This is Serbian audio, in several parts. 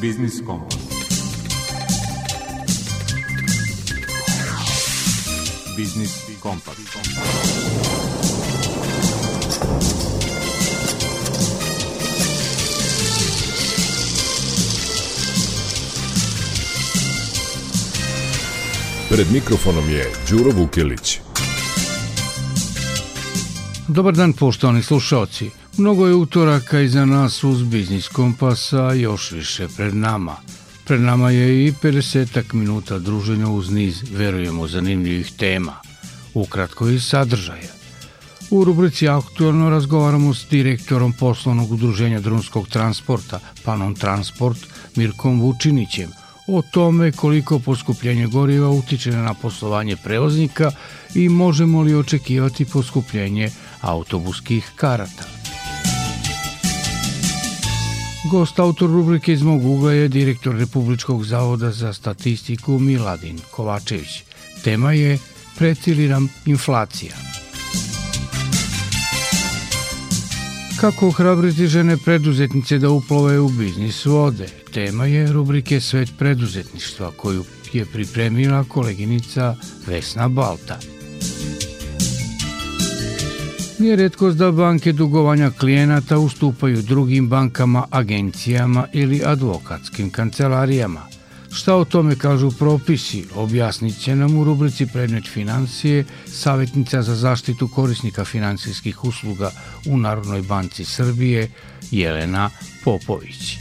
Biznis Kompas. Biznis Kompas. Pred mikrofonom je Đuro Vukilić. Dobar dan poštovani slušalci. Mnogo je utoraka iza nas uz Biznis Kompasa, još više pred nama. Pred nama je i 50 minuta druženja uz niz, verujemo, zanimljivih tema. Ukratko i sadržaja. U rubrici Aktualno razgovaramo s direktorom poslovnog udruženja drumskog transporta, Panon Transport, Mirkom Vučinićem, o tome koliko poskupljenje goriva utiče na poslovanje prevoznika i možemo li očekivati poskupljenje autobuskih karata. Gost autor rubrike iz mog ugla je direktor Republičkog zavoda za statistiku Miladin Kovačević. Tema je Preti nam inflacija? Kako ohrabriti žene preduzetnice da uplove u biznis vode? Tema je rubrike Svet preduzetništva koju je pripremila koleginica Vesna Balta. Nije redkost da banke dugovanja klijenata ustupaju drugim bankama, agencijama ili advokatskim kancelarijama. Šta o tome kažu propisi, objasnit će nam u rubrici Predmet financije savjetnica za zaštitu korisnika finansijskih usluga u Narodnoj banci Srbije Jelena Popović.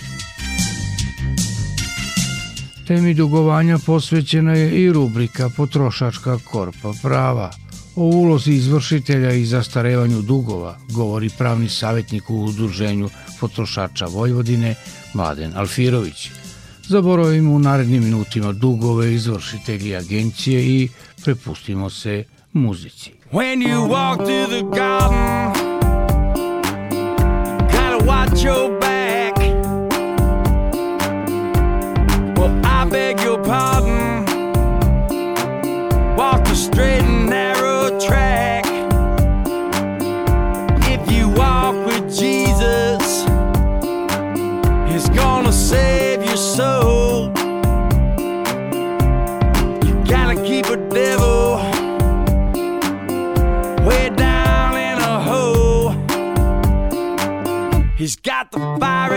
Temi dugovanja posvećena je i rubrika Potrošačka korpa prava – O ulozi izvršitelja i zastarevanju dugova govori pravni savjetnik u udruženju potrošača Vojvodine Mladen Alfirović. Zaboravimo u narednim minutima dugove, izvršitelji agencije i prepustimo se muzici. When you walk through the garden Gotta watch your He's got the fire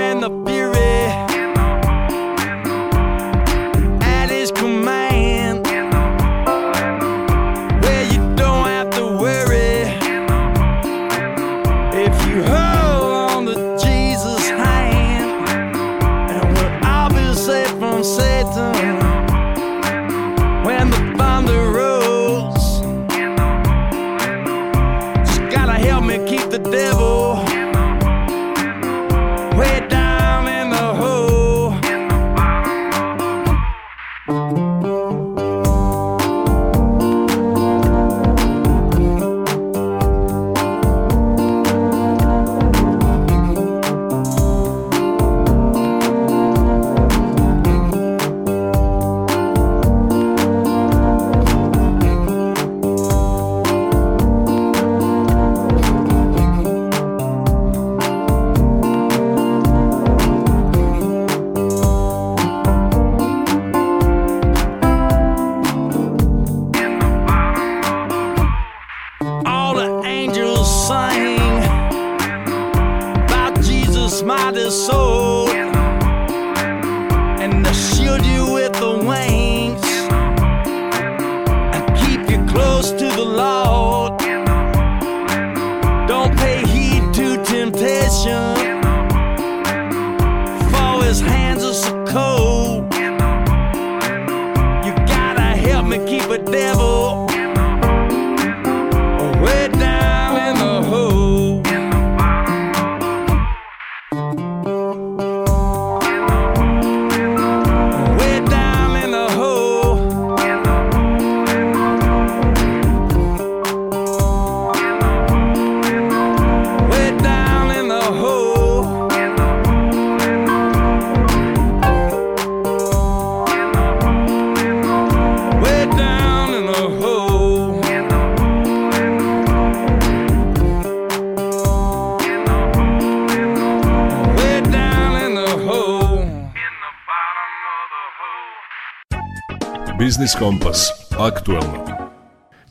Biznis Kompas. Aktualno.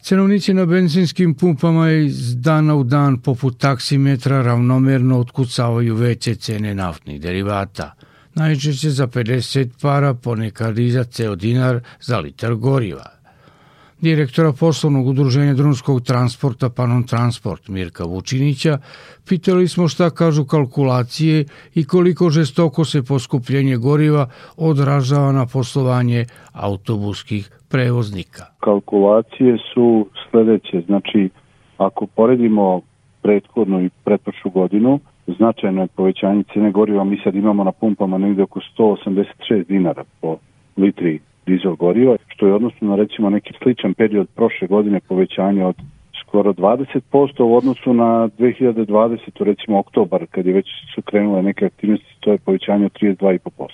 Cenovnici na benzinskim pumpama iz dana u dan poput taksimetra ravnomerno otkucavaju veće cene naftnih derivata. Najčešće za 50 para, ponekad i za ceo dinar za litar goriva – direktora poslovnog udruženja drumskog transporta Panon Transport Mirka Vučinića, pitali smo šta kažu kalkulacije i koliko žestoko se poskupljenje goriva odražava na poslovanje autobuskih prevoznika. Kalkulacije su sledeće, znači ako poredimo prethodnu i pretprošlu godinu, značajno je povećanje cene goriva, mi sad imamo na pumpama negde oko 186 dinara po litri dizel goriva, što je odnosno na recimo neki sličan period prošle godine povećanje od skoro 20% u odnosu na 2020. recimo oktobar kad je već su krenule neke aktivnosti, to je povećanje od 32,5%.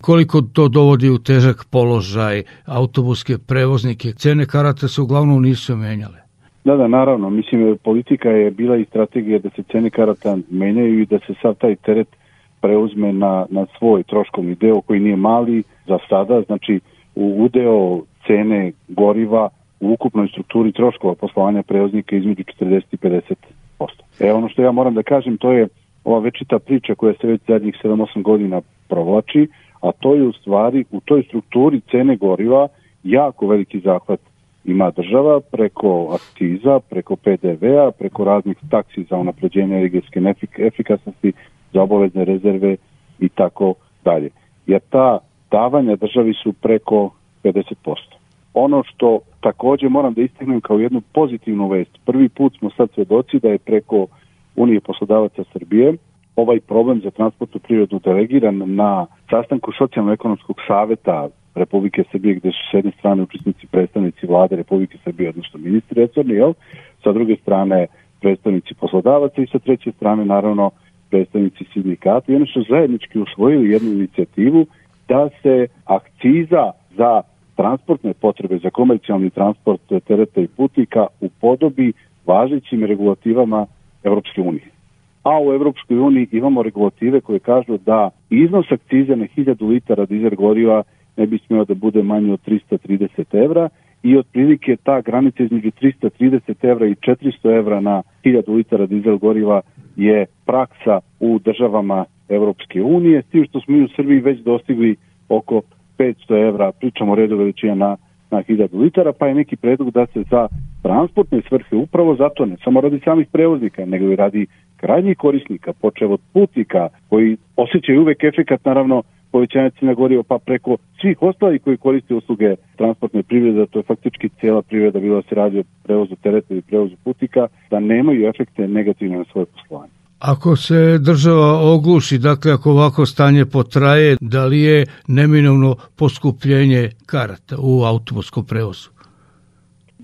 Koliko to dovodi u težak položaj autobuske prevoznike? Cene karata se uglavnom nisu menjale. Da, da, naravno. Mislim, politika je bila i strategija da se cene karata menjaju i da se sad taj teret preuzme na, na svoj troškovni deo koji nije mali za sada. Znači, u udeo cene goriva u ukupnoj strukturi troškova poslovanja prevoznika između 40 i 50%. E ono što ja moram da kažem, to je ova večita priča koja se već zadnjih 7-8 godina provlači, a to je u stvari u toj strukturi cene goriva jako veliki zahvat ima država preko akciza, preko PDV-a, preko raznih taksi za unapređenje energetske efikasnosti, za obavezne rezerve i tako dalje. Jer ta davanja državi su preko 50%. Ono što takođe moram da istaknem kao jednu pozitivnu vest, prvi put smo sad svedoci da je preko Unije poslodavaca Srbije ovaj problem za transportnu prirodu delegiran na sastanku socijalno-ekonomskog saveta Republike Srbije gde su s jedne strane učesnici predstavnici vlade Republike Srbije, odnosno ministri resorni, jel? sa druge strane predstavnici poslodavaca i sa treće strane naravno predstavnici sindikata i oni su zajednički usvojili jednu inicijativu da se akciza za transportne potrebe za komercijalni transport tereta i putnika upodobi važećim regulativama Evropske unije. A u Evropskoj uniji imamo regulative koje kažu da iznos akcize na 1000 litara dizel goriva ne bi smeo da bude manji od 330 evra i otprilike ta granica između 330 evra i 400 evra na 1000 litara dizel goriva je praksa u državama Evropske unije, s tim što smo mi u Srbiji već dostigli oko 500 evra, pričamo redu veličina na, na 1000 litara, pa je neki predlog da se za transportne svrhe upravo zato ne samo radi samih prevoznika, nego i radi krajnjih korisnika, počeo od putnika koji osjećaju uvek efekat naravno povećanja cena goriva pa preko svih ostalih koji koriste usluge transportne privrede, to je faktički cijela privreda bila se radi o prevozu tereta ili prevozu putnika, da nemaju efekte negativne na svoje poslovanje. Ako se država ogluši, dakle ako ovako stanje potraje, da li je neminovno poskupljenje karata u autobuskom prevozu?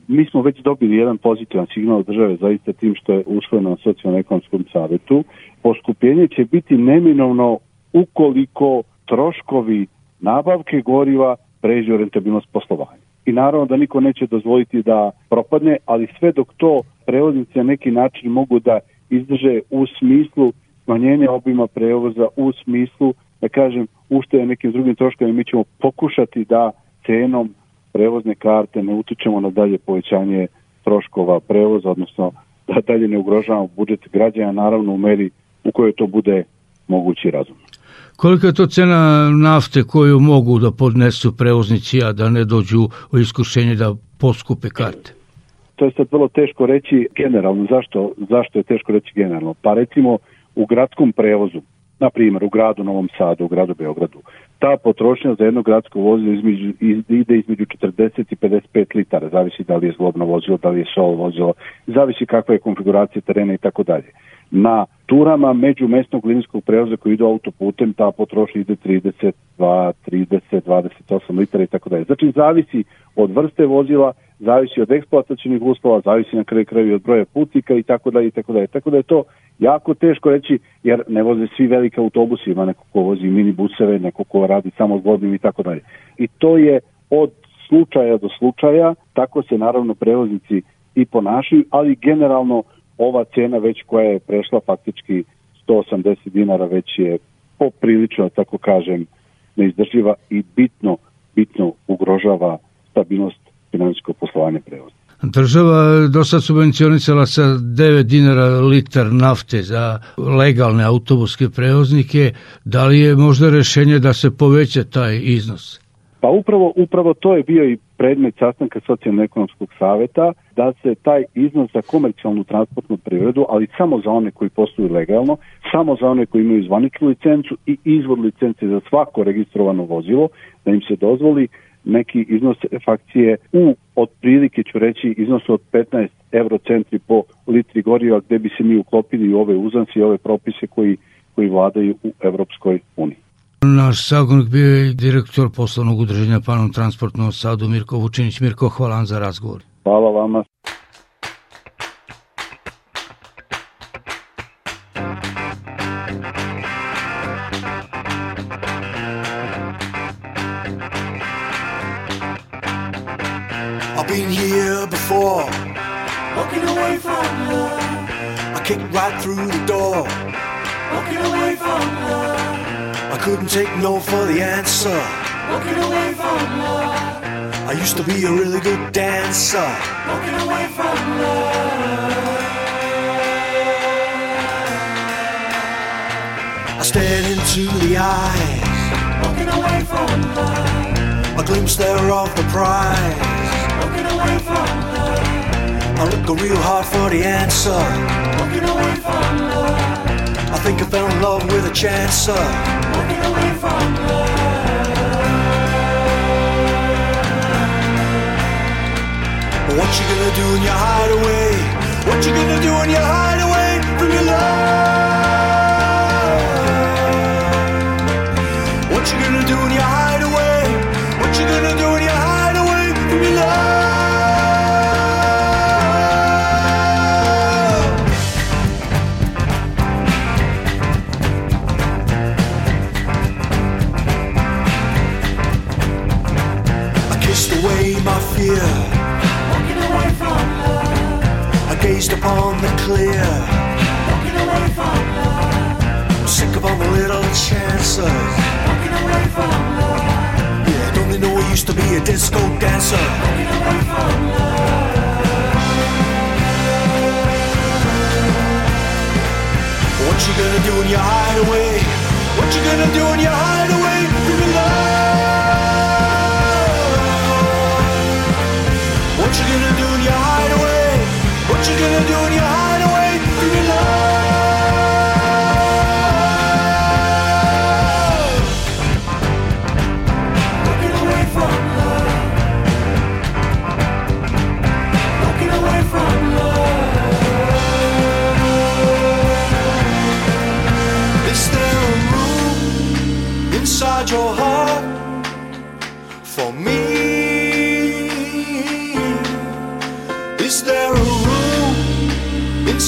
Mi smo već dobili jedan pozitivan signal države zaista tim što je usvojeno na socijalno-ekonomskom savetu. Poskupljenje će biti neminovno ukoliko troškovi nabavke goriva pređu rentabilnost poslovanja. I naravno da niko neće dozvoliti da propadne, ali sve dok to prevoznici na neki način mogu da izdrže u smislu smanjenja obima prevoza, u smislu, da kažem, ušteje nekim drugim troškovima, mi ćemo pokušati da cenom prevozne karte ne utičemo na dalje povećanje troškova prevoza, odnosno da dalje ne ugrožavamo budžet građana, naravno u meri u kojoj to bude mogući razum. Kolika je to cena nafte koju mogu da podnesu prevoznici, a da ne dođu u iskušenje da poskupe karte? to je sad vrlo teško reći generalno. Zašto, zašto je teško reći generalno? Pa recimo u gradskom prevozu, na primjer u gradu Novom Sadu, u gradu Beogradu, ta potrošnja za jedno gradsko vozilo između, ide između 40 i 55 litara, zavisi da li je zlobno vozilo, da li je sol vozilo, zavisi kakva je konfiguracija terena i tako dalje. Na turama među mesnog linijskog prevoza koji idu autoputem, ta potrošnja ide 32, 30, 28 litara i tako dalje. Znači, zavisi od vrste vozila, zavisi od eksploatacijnih uslova, zavisi na kraju kraju od broja putnika i tako dalje i tako dalje. Tako da je to jako teško reći jer ne voze svi velike autobusi, ima neko ko vozi minibuseve, neko ko radi samo zgodnim i tako dalje. I to je od slučaja do slučaja, tako se naravno prevoznici i ponašaju, ali generalno ova cena već koja je prešla faktički 180 dinara već je poprilično, tako kažem, neizdrživa i bitno, bitno ugrožava stabilnost finansijskog poslovanja prevoza. Država do sad subvencionisala sa 9 dinara litar nafte za legalne autobuske prevoznike. Da li je možda rešenje da se poveća taj iznos? Pa upravo, upravo to je bio i predmet sastanka socijalno-ekonomskog saveta, da se taj iznos za komercijalnu transportnu privredu, ali samo za one koji posluju legalno, samo za one koji imaju zvaničnu licencu i izvod licence za svako registrovano vozilo, da im se dozvoli neki iznos fakcije u otprilike ću reći iznosu od 15 eurocentri po litri goriva gde bi se mi uklopili u ove uzanci i ove propise koji, koji vladaju u Evropskoj uniji. Naš sagonik bio je direktor poslovnog udruženja Panom transportnom sadu Mirko Vučinić. Mirko, hvala za razgovor. Hvala vama. I kicked right through the door, walking away from love. I couldn't take no for the answer, walking away from love. I used to be a really good dancer, walking away from love. I stared into the eyes, walking away from love. A glimpse there of the prize, walking away from love. I look real hard for the answer, walking away from love. I think I fell in love with a chancer, walking away from love. What you gonna do in your hideaway? What you gonna do in your hideaway from your love? What you gonna do in your hideaway? What you gonna do in your hideaway from your love? Gazed upon the clear. Walking away from love. I'm sick of all the little chances. Walking away from love. Yeah, don't they know I used to be a disco dancer? Walking away from love. What you gonna do in your hideaway? What you gonna do in your hideaway from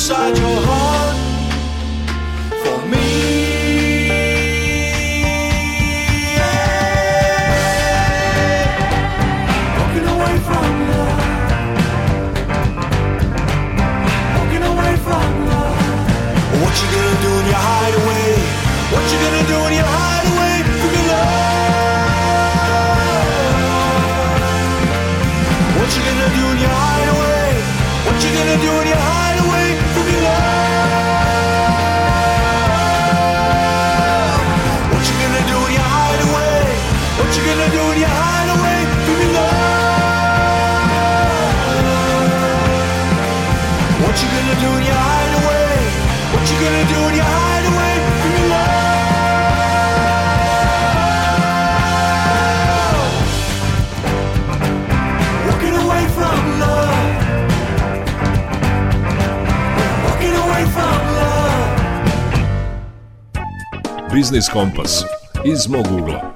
inside your heart for me? Walking away from love. Walking away from love. What you gonna do in your hideaway? What you gonna do Biznis Kompas iz mog ugla.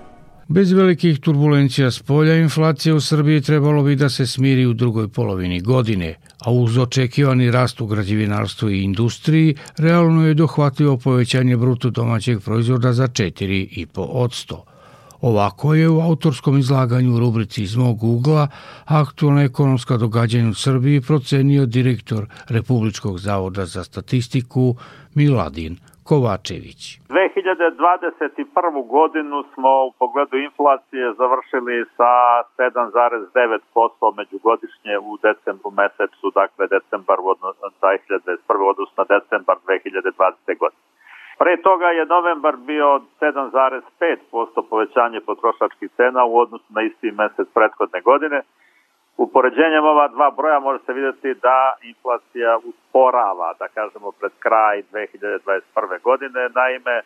Bez velikih turbulencija s polja, inflacija u Srbiji trebalo bi da se smiri u drugoj polovini godine, a uz očekivani rast u građevinarstvu i industriji, realno je dohvatljivo povećanje bruto domaćeg proizvoda za 4,5%. Ovako je u autorskom izlaganju u rubrici iz mog ugla aktualna ekonomska događanja u Srbiji procenio direktor Republičkog zavoda za statistiku Miladin Kovačević. 2021. godinu smo u pogledu inflacije završili sa 7,9% međugodišnje u decembru mesecu, dakle decembar u odnosu 2021. odnosno decembar 2020. godine. Pre toga je novembar bio 7,5% povećanje potrošačkih cena u odnosu na isti mesec prethodne godine. Upoređenjem ova dva broja može se videti da inflacija usporava, da kažemo, pred kraj 2021. godine. Naime,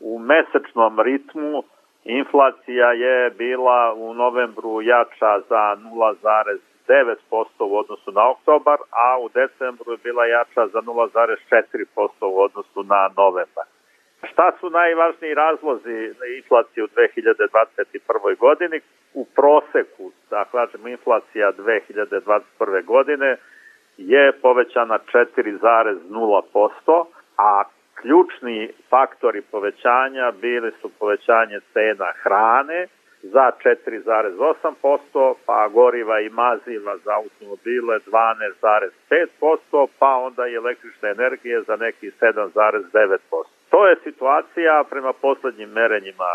u mesečnom ritmu inflacija je bila u novembru jača za 0,9% u odnosu na oktobar, a u decembru je bila jača za 0,4% u odnosu na novembar. Šta su najvažniji razlozi inflacije u 2021. godini? U proseku, da kažemo, inflacija 2021. godine je povećana 4,0%, a ključni faktori povećanja bili su povećanje cena hrane za 4,8%, pa goriva i maziva za automobile 12,5%, pa onda i električne energije za neki 7,9%. To je situacija prema poslednjim merenjima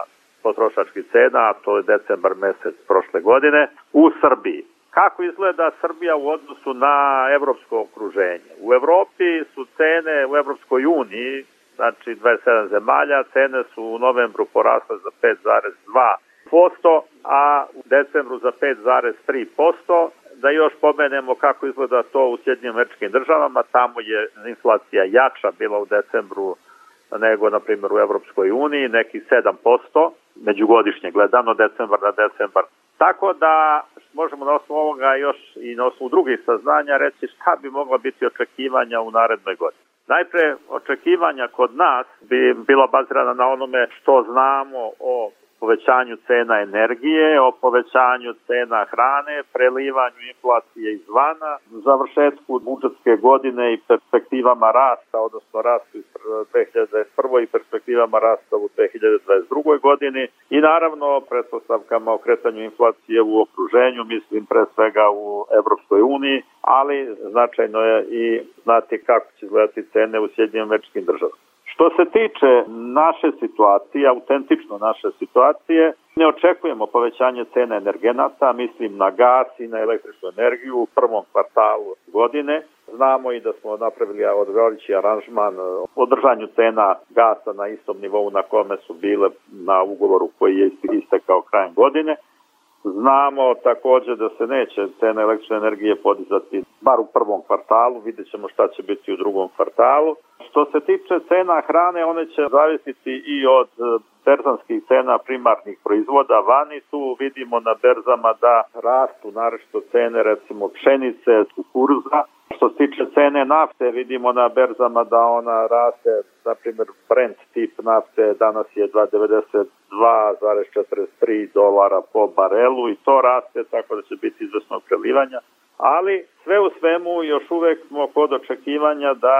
potrošačkih cena, a to je decembar mesec prošle godine, u Srbiji. Kako izgleda Srbija u odnosu na evropsko okruženje? U Evropi su cene u Evropskoj uniji, znači 27 zemalja, cene su u novembru porasle za 5,2%, a u decembru za 5,3%. Da još pomenemo kako izgleda to u Sjedinjim američkim državama, tamo je inflacija jača bila u decembru nego, na primjer, u Evropskoj uniji, neki 7%, međugodišnje gledano, decembar na decembar. Tako da možemo na osnovu ovoga još i na osnovu drugih saznanja reći šta bi mogla biti očekivanja u narednoj godini. Najpre, očekivanja kod nas bi bila bazirana na onome što znamo o povećanju cena energije, o povećanju cena hrane, prelivanju inflacije izvana, završetku budžetske godine i perspektivama rasta, odnosno rastu iz 2021. i perspektivama rasta u 2022. godini i naravno pretpostavkama o kretanju inflacije u okruženju, mislim pre svega u Evropskoj uniji, ali značajno je i znati kako će izgledati cene u Sjedinjim večkim državama. Što se tiče naše situacije, autentično naše situacije, ne očekujemo povećanje cene energenata, mislim na gas i na električnu energiju u prvom kvartalu godine. Znamo i da smo napravili odgovorići aranžman o držanju cena gasa na istom nivou na kome su bile na ugovoru koji je istekao krajem godine. Znamo takođe da se neće cena električne energije podizati bar u prvom kvartalu, vidjet ćemo šta će biti u drugom kvartalu. Što se tiče cena hrane, one će zavisiti i od e, berzanskih cena primarnih proizvoda vani. Tu vidimo na berzama da rastu narešto cene recimo pšenice, kukuruza. Što se tiče cene nafte, vidimo na berzama da ona raste, na primjer Brent tip nafte danas je 2,92,43 dolara po barelu i to raste tako da će biti izvesnog prelivanja ali sve u svemu još uvek smo kod očekivanja da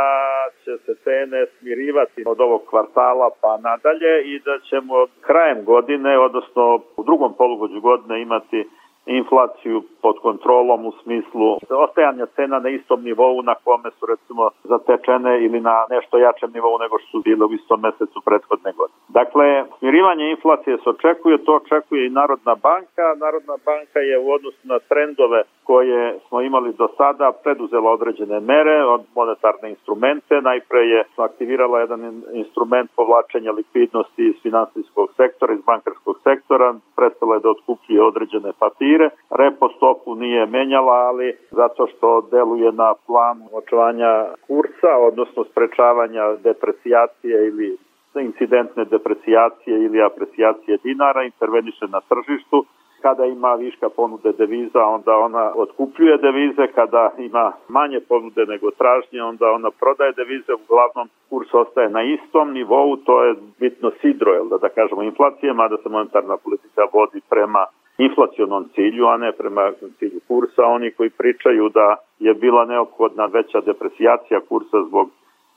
će se cene smirivati od ovog kvartala pa nadalje i da ćemo krajem godine, odnosno u drugom polugođu godine imati inflaciju pod kontrolom u smislu ostajanja cena na istom nivou na kome su recimo zatečene ili na nešto jačem nivou nego što su bile u istom mesecu prethodne godine. Dakle, smirivanje inflacije se očekuje, to očekuje i Narodna banka. Narodna banka je u odnosu na trendove koje smo imali do sada preduzela određene mere od monetarne instrumente. Najpre je aktivirala jedan instrument povlačenja likvidnosti iz finansijskog sektora, iz bankarskog sektora, prestala je da otkupljuje određene papire. Repo stopu nije menjala, ali zato što deluje na planu očuvanja kursa, odnosno sprečavanja deprecijacije ili incidentne deprecijacije ili aprecijacije dinara, interveniše na tržištu, kada ima viška ponude deviza, onda ona otkupljuje devize, kada ima manje ponude nego tražnje, onda ona prodaje devize, uglavnom kurs ostaje na istom nivou, to je bitno sidro, jel da, da kažemo, inflacije, mada se monetarna politika vodi prema inflacionom cilju, a ne prema cilju kursa. Oni koji pričaju da je bila neophodna veća deprecijacija kursa zbog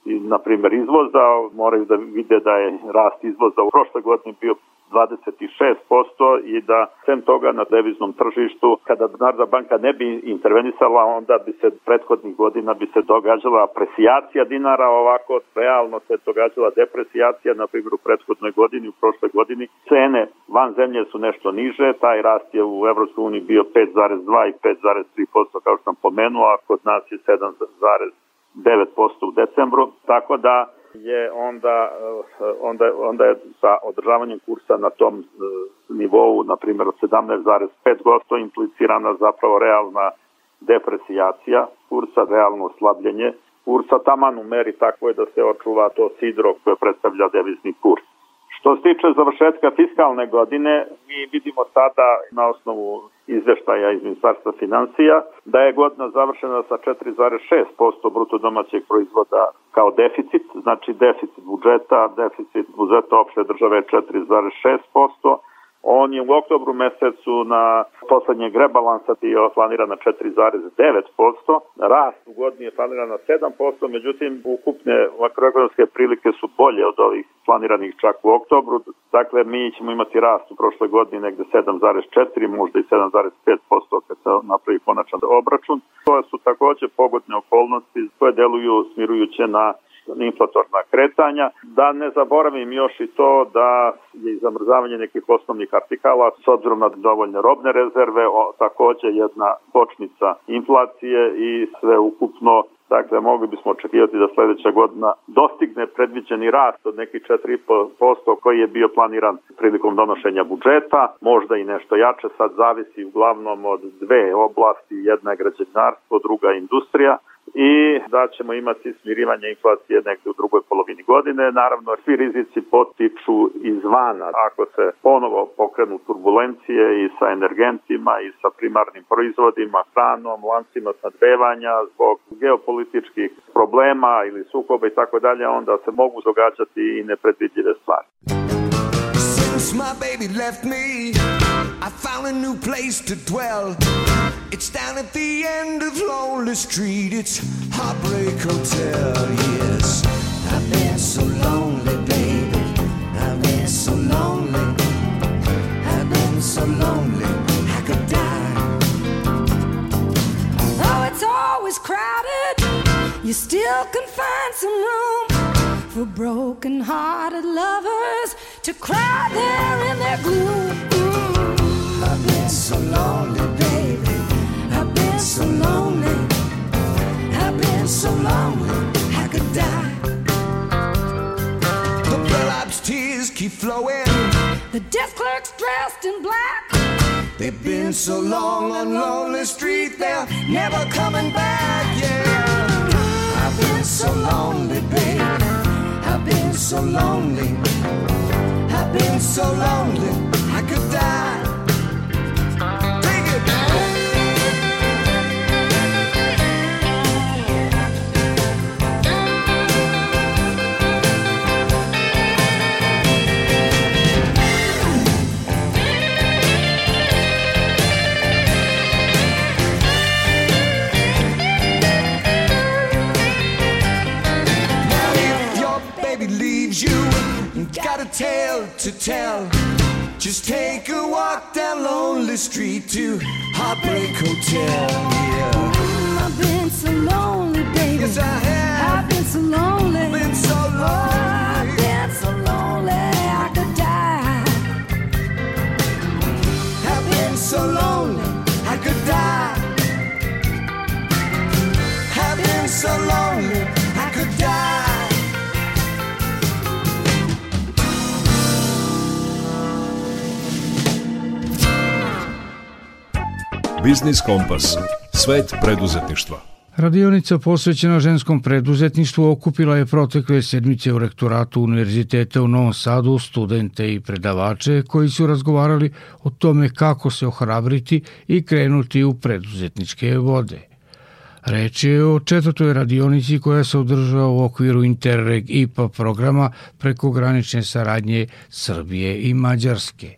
na primjer izvoza, moraju da vide da je rast izvoza u prošle godine bio 26% i da sem toga na deviznom tržištu kada Narodna banka ne bi intervenisala onda bi se prethodnih godina bi se događala apresijacija dinara ovako realno se događala depresijacija na primjer u prethodnoj godini u prošloj godini. Cene van zemlje su nešto niže taj rast je u EU bio 5,2 i 5,3% kao što sam pomenuo a kod nas je 7,9% u decembru tako da je onda, eh, onda, onda je sa održavanjem kursa na tom eh, nivou, na primjer od 17,5% implicirana zapravo realna depresijacija kursa, realno oslabljenje kursa, taman u meri tako je da se očuva to sidro koje predstavlja devizni kurs. Što se tiče završetka fiskalne godine, mi vidimo sada na osnovu izveštaja iz Ministarstva financija da je godina završena sa 4,6% bruto domaćeg proizvoda kao deficit, znači deficit budžeta, deficit budžeta opšte države je 4,6%, On je u oktobru mesecu na poslednjeg rebalansa bio planiran na 4,9%, rast u godini je planiran na 7%, međutim ukupne makroekonomske prilike su bolje od ovih planiranih čak u oktobru, dakle mi ćemo imati rast u prošloj godini negde 7,4, možda i 7,5% kad se napravi konačan obračun. To su takođe pogodne okolnosti koje deluju smirujuće na inflatorna kretanja. Da ne zaboravim još i to da je zamrzavanje nekih osnovnih artikala s obzirom na dovoljne robne rezerve, o, takođe jedna počnica inflacije i sve ukupno. Dakle, mogli bismo očekivati da sledeća godina dostigne predviđeni rast od nekih 4,5% koji je bio planiran prilikom donošenja budžeta, možda i nešto jače, sad zavisi uglavnom od dve oblasti, jedna je građevinarstvo, druga industrija, i da ćemo imati smirivanje inflacije negde u drugoj polovini godine. Naravno, svi rizici potiču izvana. Ako se ponovo pokrenu turbulencije i sa energentima i sa primarnim proizvodima, hranom, lancima snadbevanja zbog geopolitičkih problema ili sukoba i tako dalje, onda se mogu događati i nepredvidljive stvari. Since my baby left me, I found a new place to dwell. It's down at the end of Lonely Street. It's Heartbreak Hotel, yes. I've been so lonely, baby. I've been so lonely. I've been so lonely, I could die. Oh, it's always crowded. You still can find some room for broken-hearted lovers to cry there in their gloom. I've been so lonely, baby I've been so lonely. I've been so lonely, I could die. The bellhop's tears keep flowing. The desk clerk's dressed in black. They've been so long on Lonely Street, they're never coming back. Yeah, I've been so lonely, baby. I've been so lonely. I've been so lonely, I could die. Tale to tell. Just take a walk down Lonely Street to Heartbreak Hotel. Yeah. I've been so lonely, baby. Yes, I have. I've been so lonely. Been so lonely. Oh, I've been so lonely, I could die. I've been so lonely, I could die. I've been so lonely, I could die. Biznis Kompas. Svet preduzetništva. Radionica posvećena ženskom preduzetništvu okupila je protekle sedmice u rektoratu Univerziteta u Novom Sadu studente i predavače koji su razgovarali o tome kako se ohrabriti i krenuti u preduzetničke vode. Reč je o četvrtoj radionici koja se održava u okviru Interreg IPA programa preko granične saradnje Srbije i Mađarske.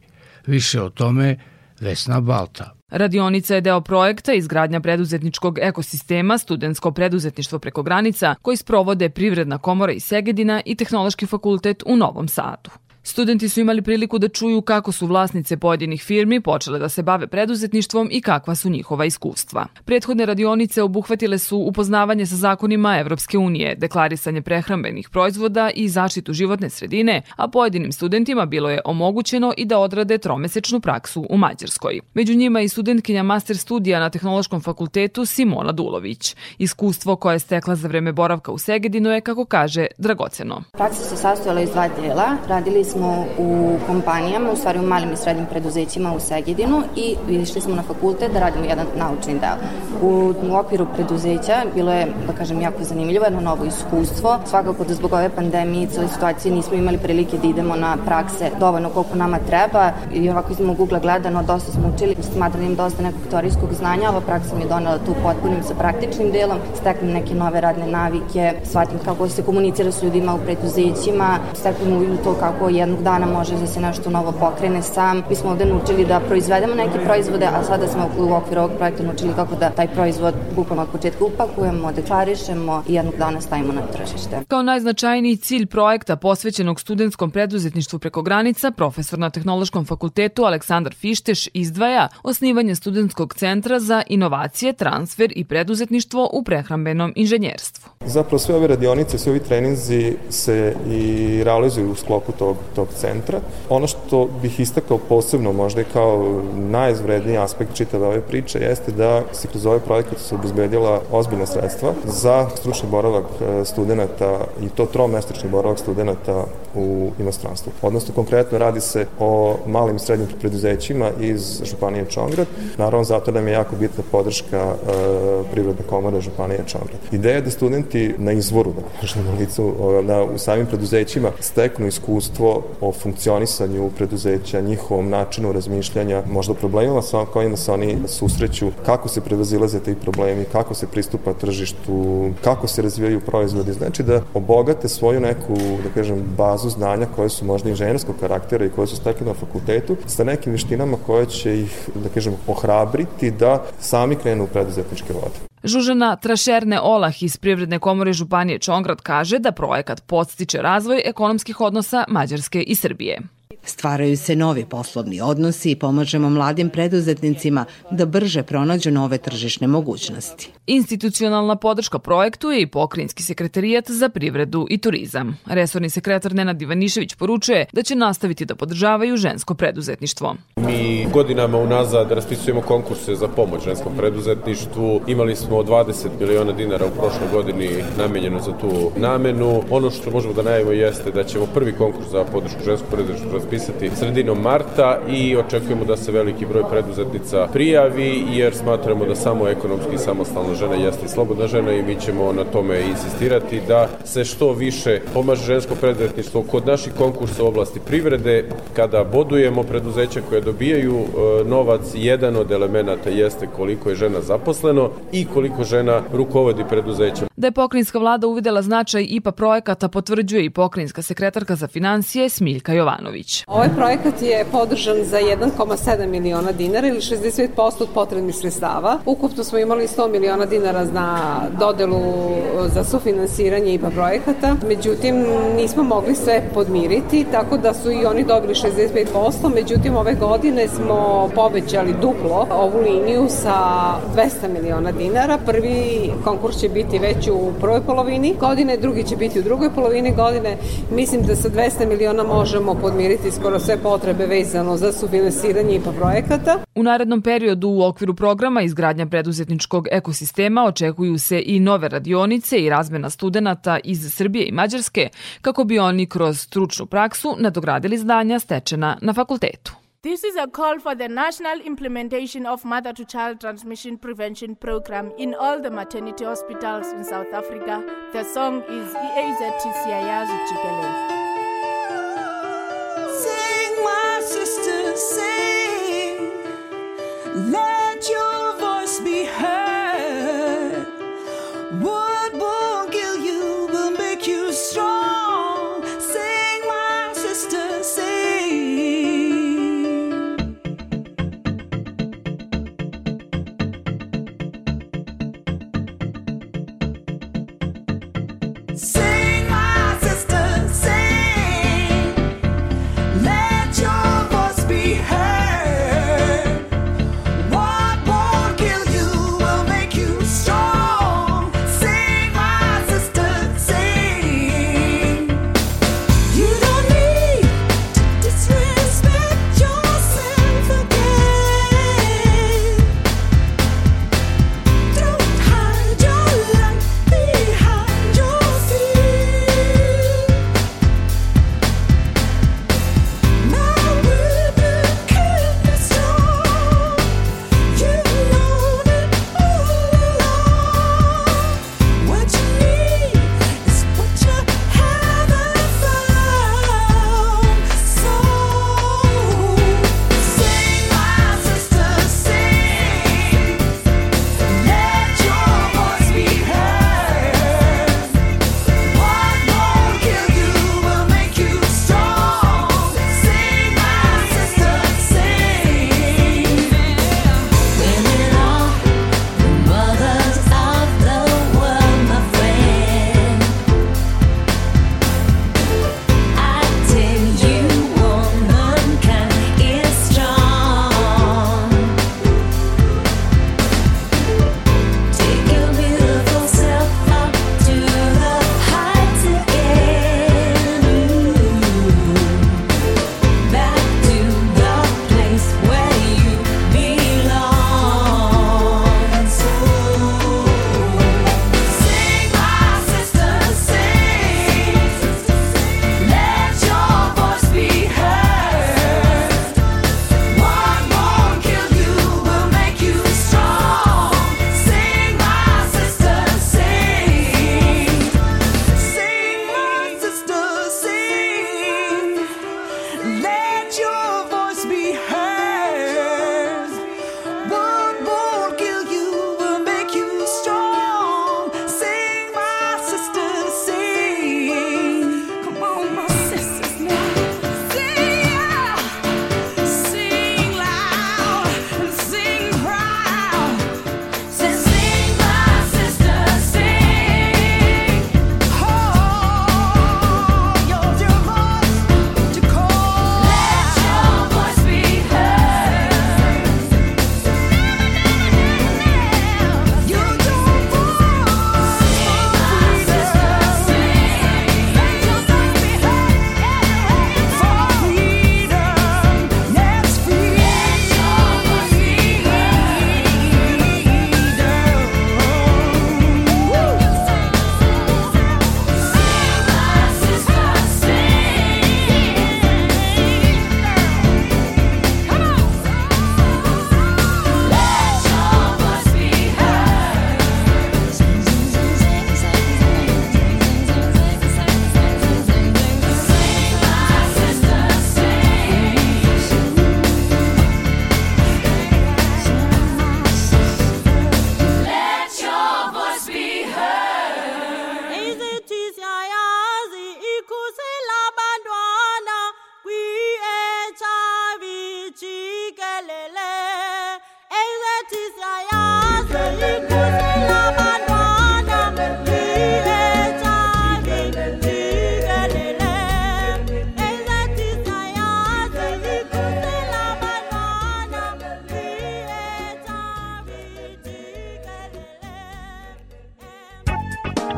Više o tome Vesna Balta. Radionica je deo projekta izgradnja preduzetničkog ekosistema Studensko preduzetništvo preko granica koji sprovode Privredna komora iz Segedina i Tehnološki fakultet u Novom Sadu. Studenti su imali priliku da čuju kako su vlasnice pojedinih firmi počele da se bave preduzetništvom i kakva su njihova iskustva. Prethodne radionice obuhvatile su upoznavanje sa zakonima Evropske unije, deklarisanje prehrambenih proizvoda i zaštitu životne sredine, a pojedinim studentima bilo je omogućeno i da odrade tromesečnu praksu u Mađarskoj. Među njima i studentkinja master studija na Tehnološkom fakultetu Simona Dulović. Iskustvo koje je stekla za vreme boravka u Segedinu je, kako kaže, dragoceno. Praksa se sastojala iz dva dela. Radili smo u kompanijama, u stvari u malim i srednjim preduzećima u Segedinu i išli smo na fakultet da radimo jedan naučni deo. U, u okviru preduzeća bilo je, da kažem, jako zanimljivo, jedno novo iskustvo. Svakako da zbog ove pandemije i cijele situacije nismo imali prilike da idemo na prakse dovoljno koliko nama treba i ovako iz mog ugla gledano dosta smo učili, smatram da imam dosta nekog teorijskog znanja, ova praksa mi je donela tu potpunim sa praktičnim delom, steknem neke nove radne navike, shvatim kako se komunicira s ljudima u preduzećima, steknem u to kako jednog dana može da se nešto novo pokrene sam. Mi smo ovde naučili da proizvedemo neke proizvode, a sada smo u okviru ovog projekta naučili kako da taj proizvod bukvalno od početka upakujemo, deklarišemo i jednog dana stavimo na tržište. Kao najznačajniji cilj projekta posvećenog studentskom preduzetništvu preko granica, profesor na Tehnološkom fakultetu Aleksandar Fišteš izdvaja osnivanje studentskog centra za inovacije, transfer i preduzetništvo u prehrambenom inženjerstvu. Zapravo sve ove radionice, sve ovi treninzi se i realizuju u sklopu tog, tog centra. Ono što bih istakao posebno, možda i kao najizvredniji aspekt čitave ove priče, jeste da se kroz ovaj projekat se obezbedila ozbiljna sredstva za stručni boravak e, studenta i to tromesečni boravak studenta u inostranstvu. Odnosno, konkretno radi se o malim i srednjim preduzećima iz Županije Čongrad. Naravno, zato nam je jako bitna podrška e, Privredne komore Županije Čongrad. Ideja je da studenti na izvoru, da na licu, na, u samim preduzećima steknu iskustvo o funkcionisanju preduzeća, njihovom načinu razmišljanja, možda problemima sa kojima se oni susreću, kako se prevazilaze ti problemi, kako se pristupa tržištu, kako se razvijaju proizvodi. Znači da obogate svoju neku, da kažem, bazu znanja koje su možda inženjerskog karaktera i koje su stekli na fakultetu sa nekim veštinama koje će ih, da kažem, ohrabriti da sami krenu u preduzetničke vode. Žužana Trašerne Olah iz Privredne komore Županije Čongrad kaže da projekat podstiče razvoj ekonomskih odnosa Mađarske i Srbije. Stvaraju se novi poslovni odnosi i pomažemo mladim preduzetnicima da brže pronađu nove tržišne mogućnosti. Institucionalna podrška projektu je i pokrinjski sekretarijat za privredu i turizam. Resorni sekretar Nenad Ivanišević poručuje da će nastaviti da podržavaju žensko preduzetništvo. Mi godinama unazad raspisujemo konkurse za pomoć ženskom preduzetništvu. Imali smo 20 miliona dinara u prošloj godini namenjeno za tu namenu. Ono što možemo da najavimo jeste da ćemo prvi konkurs za podršku ženskom preduzetništvu raspisati sredinom marta i očekujemo da se veliki broj preduzetnica prijavi jer smatramo da samo ekonomski samostalna žena jeste slobodna žena i mi ćemo na tome insistirati da se što više pomaže žensko preduzetništvo kod naših konkursa u oblasti privrede kada bodujemo preduzeća koje dobijaju e, novac jedan od elemenata jeste koliko je žena zaposleno i koliko žena rukovodi preduzećem. Da je pokrinjska vlada uvidela značaj IPA projekata potvrđuje i pokrinjska sekretarka za financije Smiljka Jovanović. Ovaj projekat je podržan za 1,7 miliona dinara ili 65% od potrebnih sredstava. Ukupno smo imali 100 miliona dinara na dodelu za sufinansiranje IPA projekata. Međutim, nismo mogli sve podmiriti, tako da su i oni dobili 65%. Međutim, ove godine smo povećali duplo ovu liniju sa 200 miliona dinara. Prvi konkurs će biti već u prvoj polovini godine, drugi će biti u drugoj polovini godine. Mislim da sa 200 miliona možemo podmiriti skoro sve potrebe vezano za sufinansiranje IPA projekata. U narednom periodu u okviru programa izgradnja preduzetničkog ekosistema očekuju se i nove radionice i razmena studenta iz Srbije i Mađarske kako bi oni kroz stručnu praksu nadogradili zdanja stečena na fakultetu. This is a call for the national implementation of mother to child transmission prevention program in all the maternity hospitals in South Africa. The song is EAZT Siyayazi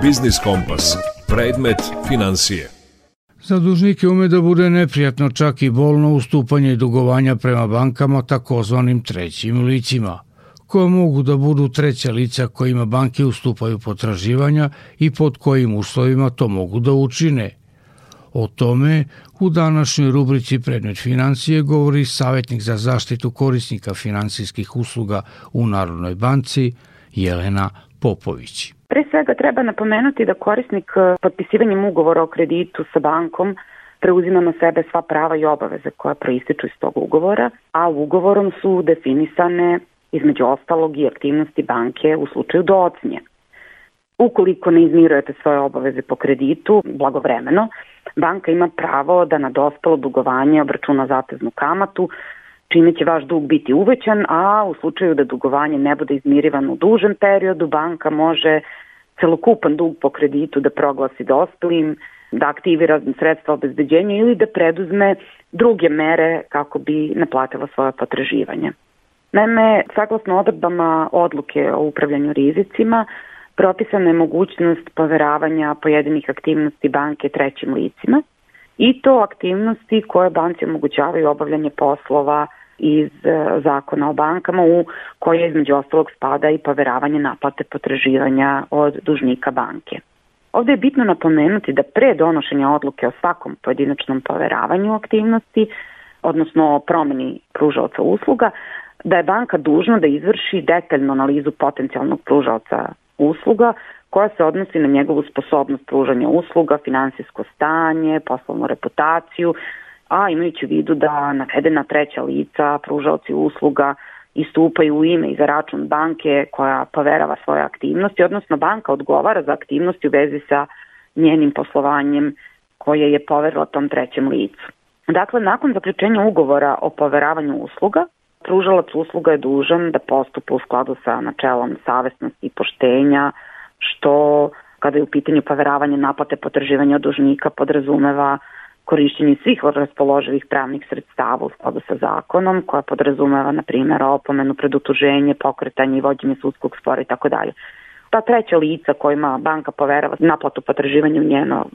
Biznis Kompas. Predmet financije. Za dužnike ume da bude neprijatno čak i bolno ustupanje dugovanja prema bankama takozvanim trećim licima, koja mogu da budu treća lica kojima banke ustupaju potraživanja i pod kojim uslovima to mogu da učine. O tome u današnjoj rubrici Predmet financije govori savjetnik za zaštitu korisnika finansijskih usluga u Narodnoj banci Jelena Popović. Pre svega treba napomenuti da korisnik e, potpisivanjem ugovora o kreditu sa bankom preuzima na sebe sva prava i obaveze koja proističu iz tog ugovora, a ugovorom su definisane između ostalog i aktivnosti banke u slučaju docnje. Ukoliko ne izmirujete svoje obaveze po kreditu blagovremeno, banka ima pravo da na dospelo dugovanje obračuna zateznu kamatu, čime će vaš dug biti uvećan, a u slučaju da dugovanje ne bude izmirivano u dužem periodu, banka može celokupan dug po kreditu da proglasi dospelim, da aktivira sredstva obezbeđenja ili da preduzme druge mere kako bi naplatila svoje potraživanje. Naime, saglasno odredbama odluke o upravljanju rizicima, propisana je mogućnost poveravanja pojedinih aktivnosti banke trećim licima i to aktivnosti koje banci omogućavaju obavljanje poslova iz e, zakona o bankama u koje između ostalog spada i poveravanje naplate potraživanja od dužnika banke. Ovde je bitno napomenuti da pre donošenja odluke o svakom pojedinačnom poveravanju aktivnosti, odnosno promeni pružaoca usluga, da je banka dužna da izvrši detaljnu analizu potencijalnog pružaoca usluga koja se odnosi na njegovu sposobnost pružanja usluga, finansijsko stanje, poslovnu reputaciju, a imajući u vidu da navedena treća lica, pružaoci usluga, istupaju u ime i za račun banke koja poverava svoje aktivnosti, odnosno banka odgovara za aktivnosti u vezi sa njenim poslovanjem koje je poverila tom trećem licu. Dakle, nakon zaključenja ugovora o poveravanju usluga, pružalac usluga je dužan da postupa u skladu sa načelom savestnosti i poštenja, što kada je u pitanju poveravanje naplate potraživanja od dužnika podrazumeva korišćenje svih raspoloživih pravnih sredstava u skladu sa zakonom, koja podrazumeva, na primjer, opomenu, predutuženje, pokretanje i vođenje sudskog spora i tako dalje. Ta treća lica kojima banka poverava naplatu potraživanja u njeno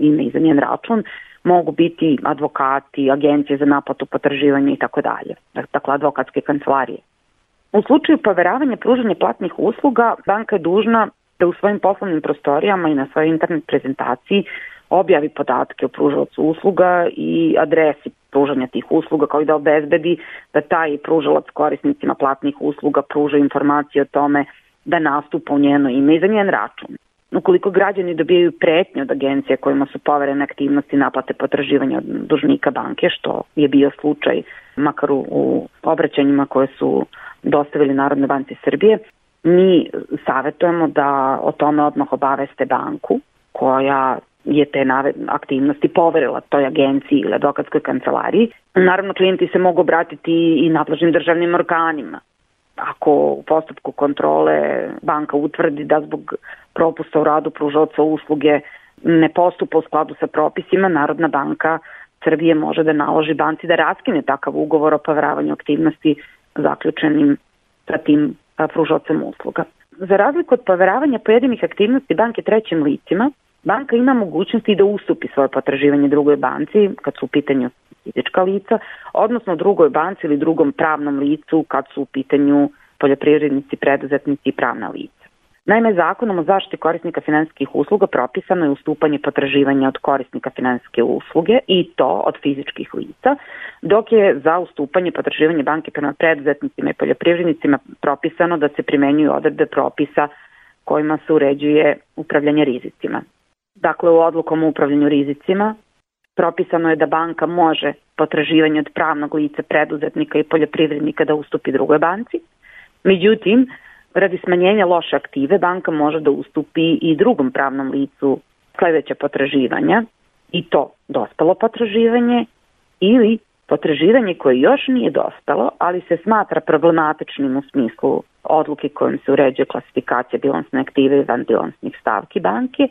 ime i za njen račun mogu biti advokati, agencije za naplatu potraživanja i tako dalje. Dakle, advokatske kancelarije. U slučaju poveravanja pružanja platnih usluga, banka je dužna da u svojim poslovnim prostorijama i na svojoj internet prezentaciji objavi podatke o pružalacu usluga i adresi pružanja tih usluga kao i da obezbedi da taj pružalac korisnicima platnih usluga pruža informacije o tome da nastupa u njeno ime i za njen račun. Ukoliko građani dobijaju pretnje od agencije kojima su poverene aktivnosti naplate potraživanja od dužnika banke, što je bio slučaj makar u obraćanjima koje su dostavili Narodne banci Srbije, mi savetujemo da o tome odmah obaveste banku koja je te aktivnosti poverila toj agenciji ili advokatskoj kancelariji. Naravno, klijenti se mogu obratiti i nadležnim državnim organima. Ako u postupku kontrole banka utvrdi da zbog propusta u radu pružaoca usluge ne postupa u skladu sa propisima, Narodna banka Srbije može da naloži banci da raskine takav ugovor o poveravanju aktivnosti zaključenim sa tim pružocem usluga. Za razliku od poveravanja pojedinih aktivnosti banke trećim licima, banka ima mogućnosti da ustupi svoje potraživanje drugoj banci kad su u pitanju fizička lica, odnosno drugoj banci ili drugom pravnom licu kad su u pitanju poljoprivrednici, preduzetnici i pravna lica. Naime, zakonom o zaštiti korisnika finansijskih usluga propisano je ustupanje potraživanja od korisnika finansijske usluge i to od fizičkih lica, dok je za ustupanje potraživanja banke prema preduzetnicima i poljoprivrednicima propisano da se primenjuju odredbe propisa kojima se uređuje upravljanje rizicima. Dakle, u odlukom o upravljanju rizicima propisano je da banka može potraživanje od pravnog lica preduzetnika i poljoprivrednika da ustupi drugoj banci. Međutim, radi smanjenja loše aktive banka može da ustupi i drugom pravnom licu sledeća potraživanja i to dospelo potraživanje ili potraživanje koje još nije dospelo, ali se smatra problematičnim u smislu odluke kojom se uređuje klasifikacija bilansne aktive i vanbilansnih stavki banke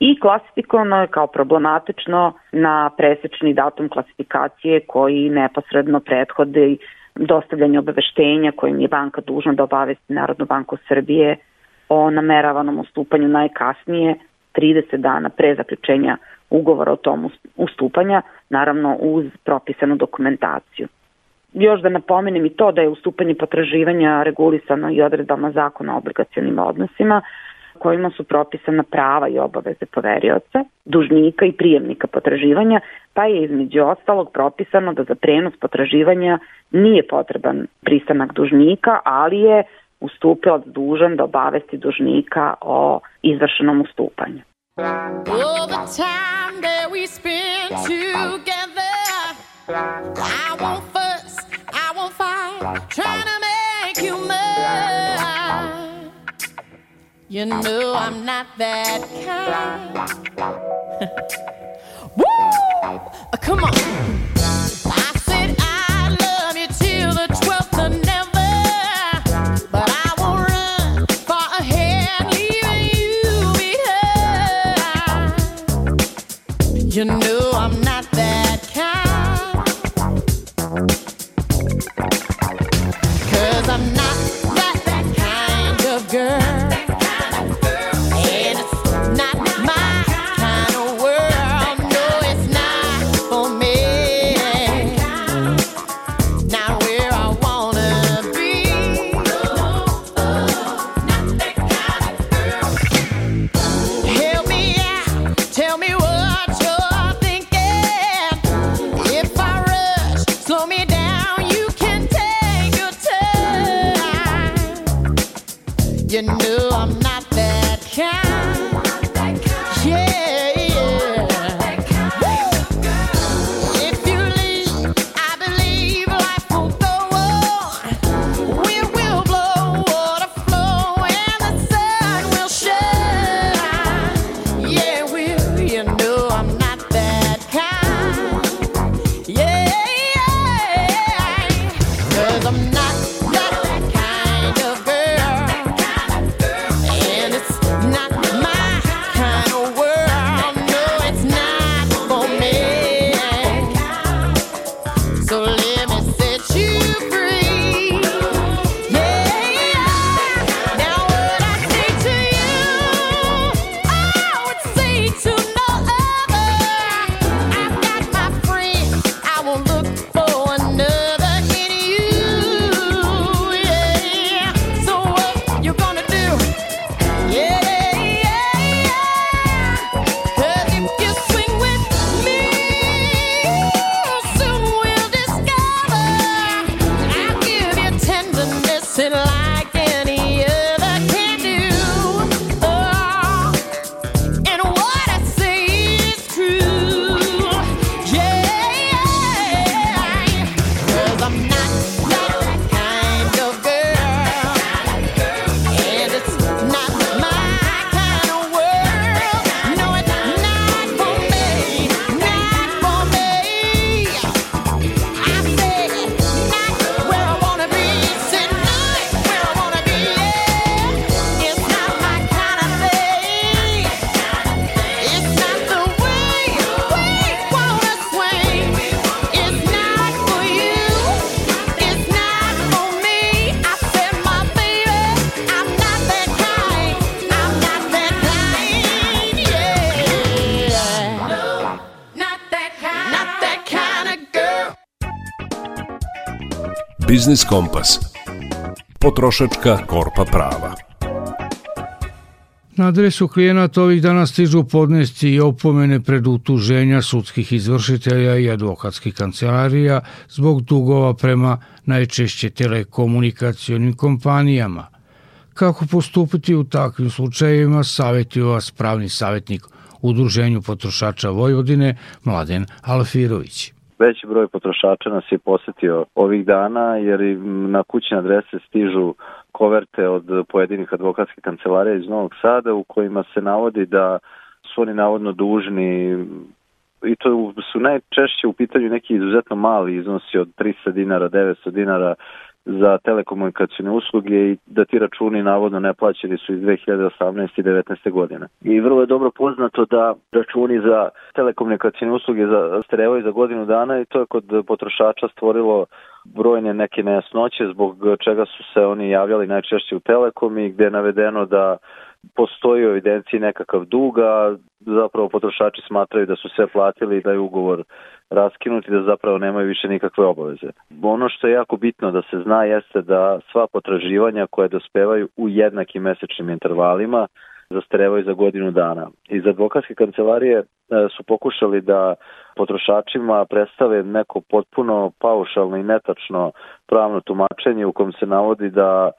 i klasifikovano je kao problematično na presečni datum klasifikacije koji neposredno prethode dostavljanje obaveštenja kojim je banka dužna da obavesti Narodnu banku Srbije o nameravanom ustupanju najkasnije 30 dana pre zaključenja ugovora o tom ustupanja, naravno uz propisanu dokumentaciju. Još da napomenem i to da je ustupanje potraživanja regulisano i odredbama zakona o obligacijonim odnosima, kojima su propisana prava i obaveze poverioca, dužnika i prijemnika potraživanja, pa je između ostalog propisano da za prenos potraživanja nije potreban pristanak dužnika, ali je ustupilac dužan da obavesti dužnika o izvršenom ustupanju. All the time that we spend together I won't fuss, I won't fight Trying to make you mine You know I'm not that kind Woo! Uh, come on Know I'm not that kind Biznis Kompas. Potrošačka korpa prava. Na adresu klijenata ovih dana stižu podnesci i opomene pred utuženja sudskih izvršitelja i advokatskih kancelarija zbog dugova prema najčešće telekomunikacionim kompanijama. Kako postupiti u takvim slučajevima, savjetuje vas pravni savjetnik Udruženju potrošača Vojvodine Mladen Alfirović. Veći broj potrošača nas je posetio ovih dana jer na kućne adrese stižu koverte od pojedinih advokatskih kancelarija iz Novog Sada u kojima se navodi da su oni navodno dužni i to su najčešće u pitanju neki izuzetno mali iznosi od 300 dinara, 900 dinara za telekomunikacijne usluge i da ti računi navodno neplaćeni su iz 2018. i 19. godine. I vrlo je dobro poznato da računi za telekomunikacijne usluge zastarevaju za godinu dana i to je kod potrošača stvorilo brojne neke nejasnoće zbog čega su se oni javljali najčešće u Telekom i gde je navedeno da postoji u evidenciji nekakav dug, a zapravo potrošači smatraju da su sve platili i da je ugovor raskinut i da zapravo nemaju više nikakve obaveze. Ono što je jako bitno da se zna jeste da sva potraživanja koje dospevaju u jednakim mesečnim intervalima zastarevaju za godinu dana. Iz advokatske kancelarije e, su pokušali da potrošačima predstave neko potpuno paušalno i netačno pravno tumačenje u kom se navodi da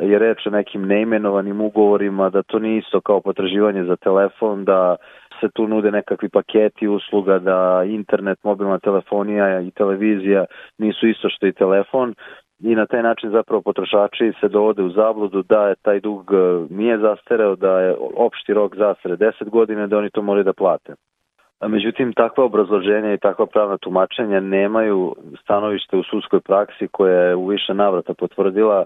je reč o nekim neimenovanim ugovorima, da to nije isto kao potraživanje za telefon, da se tu nude nekakvi paketi usluga, da internet, mobilna telefonija i televizija nisu isto što i telefon i na taj način zapravo potrošači se dovode u zabludu da je taj dug e, nije zastareo, da je opšti rok zastare 10 godina, da oni to moraju da plate. Međutim, takva obrazloženja i takva pravna tumačenja nemaju stanovište u sudskoj praksi koja je u više navrata potvrdila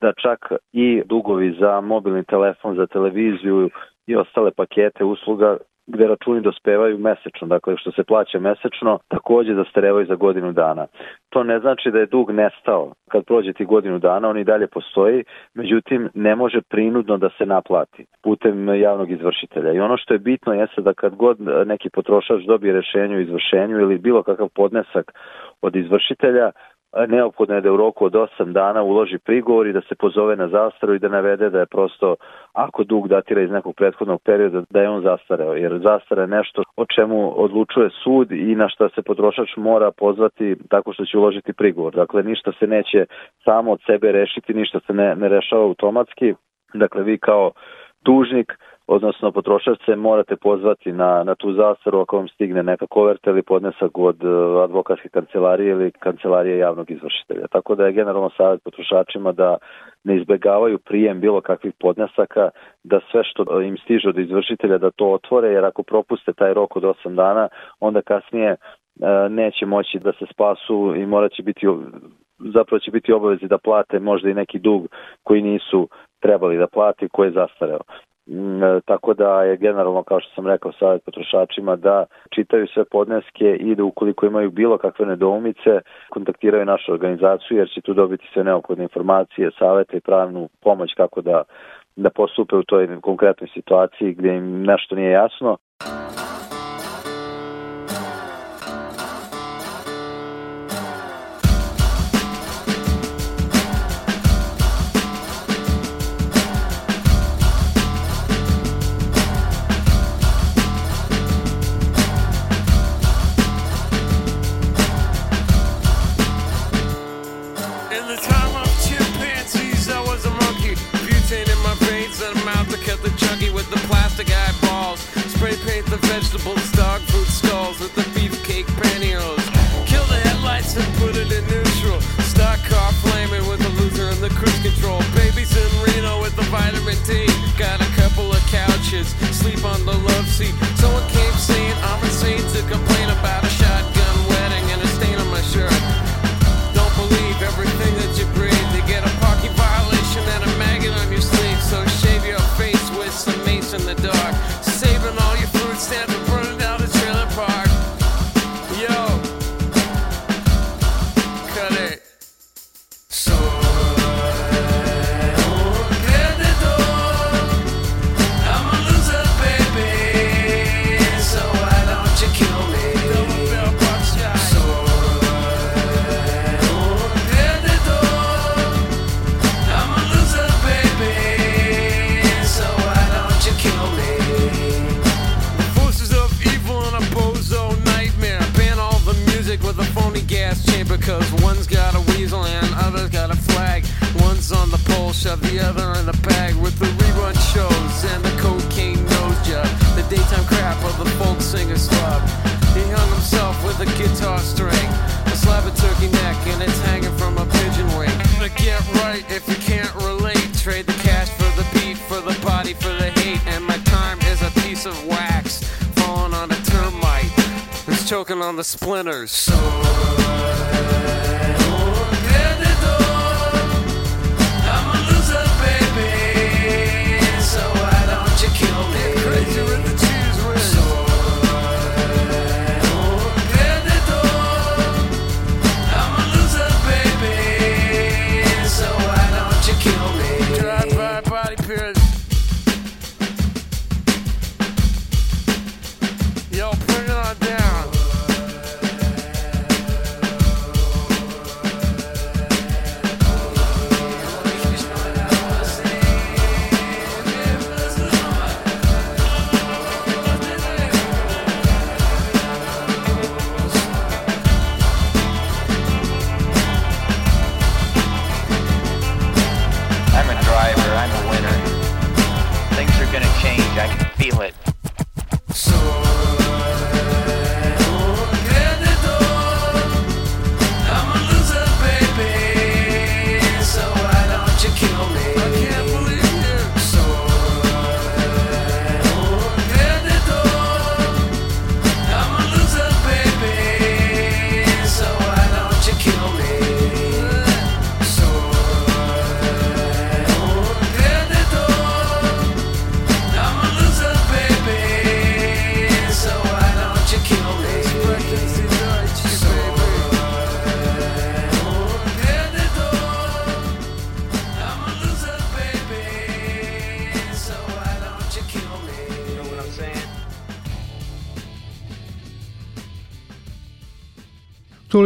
da čak i dugovi za mobilni telefon, za televiziju i ostale pakete usluga gde računi dospevaju mesečno, dakle što se plaća mesečno, takođe zastarevaju za godinu dana. To ne znači da je dug nestao. Kad prođe ti godinu dana, on i dalje postoji, međutim ne može prinudno da se naplati putem javnog izvršitelja. I ono što je bitno jeste da kad god neki potrošač dobije rešenje o izvršenju ili bilo kakav podnesak od izvršitelja, neophodno je da u roku od 8 dana uloži prigovor i da se pozove na zastaru i da navede da je prosto, ako dug datira iz nekog prethodnog perioda, da je on zastareo. Jer zastara je nešto o čemu odlučuje sud i na šta se potrošač mora pozvati tako što će uložiti prigovor. Dakle, ništa se neće samo od sebe rešiti, ništa se ne, ne rešava automatski. Dakle, vi kao dužnik odnosno potrošač se morate pozvati na, na tu zastaru ako vam stigne neka koverta ili podnesak od uh, advokatske kancelarije ili kancelarije javnog izvršitelja. Tako da je generalno savjet potrošačima da ne izbegavaju prijem bilo kakvih podnesaka, da sve što im stiže od izvršitelja da to otvore, jer ako propuste taj rok od 8 dana, onda kasnije uh, neće moći da se spasu i morat će biti zapravo će biti obavezi da plate možda i neki dug koji nisu trebali da plati, koji je zastareo. Mm, e, tako da je generalno, kao što sam rekao, savjet potrošačima da čitaju sve podneske i da ukoliko imaju bilo kakve nedoumice, kontaktiraju našu organizaciju jer će tu dobiti sve neophodne informacije, savete i pravnu pomoć kako da, da postupe u toj konkretnoj situaciji gdje im nešto nije jasno. vegetables, dog food stalls with the beefcake pantyhose. Kill the headlights and put it in neutral. Stock car flaming with the loser and the cruise control. Babies in Reno with the vitamin D. Got a couple of couches, sleep on the love seat. on the splinters.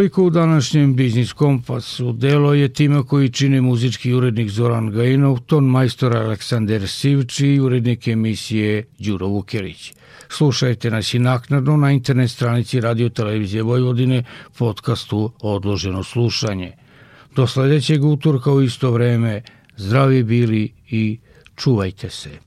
Toliko u današnjem Biznis Kompasu. Delo je tima koji čine muzički urednik Zoran Gajinov, ton majstor Aleksander Sivči i urednik emisije Đuro Vukelić. Slušajte nas i naknadno na internet stranici Radio Televizije Vojvodine podcastu Odloženo slušanje. Do sledećeg utorka u isto vreme zdravi bili i čuvajte se.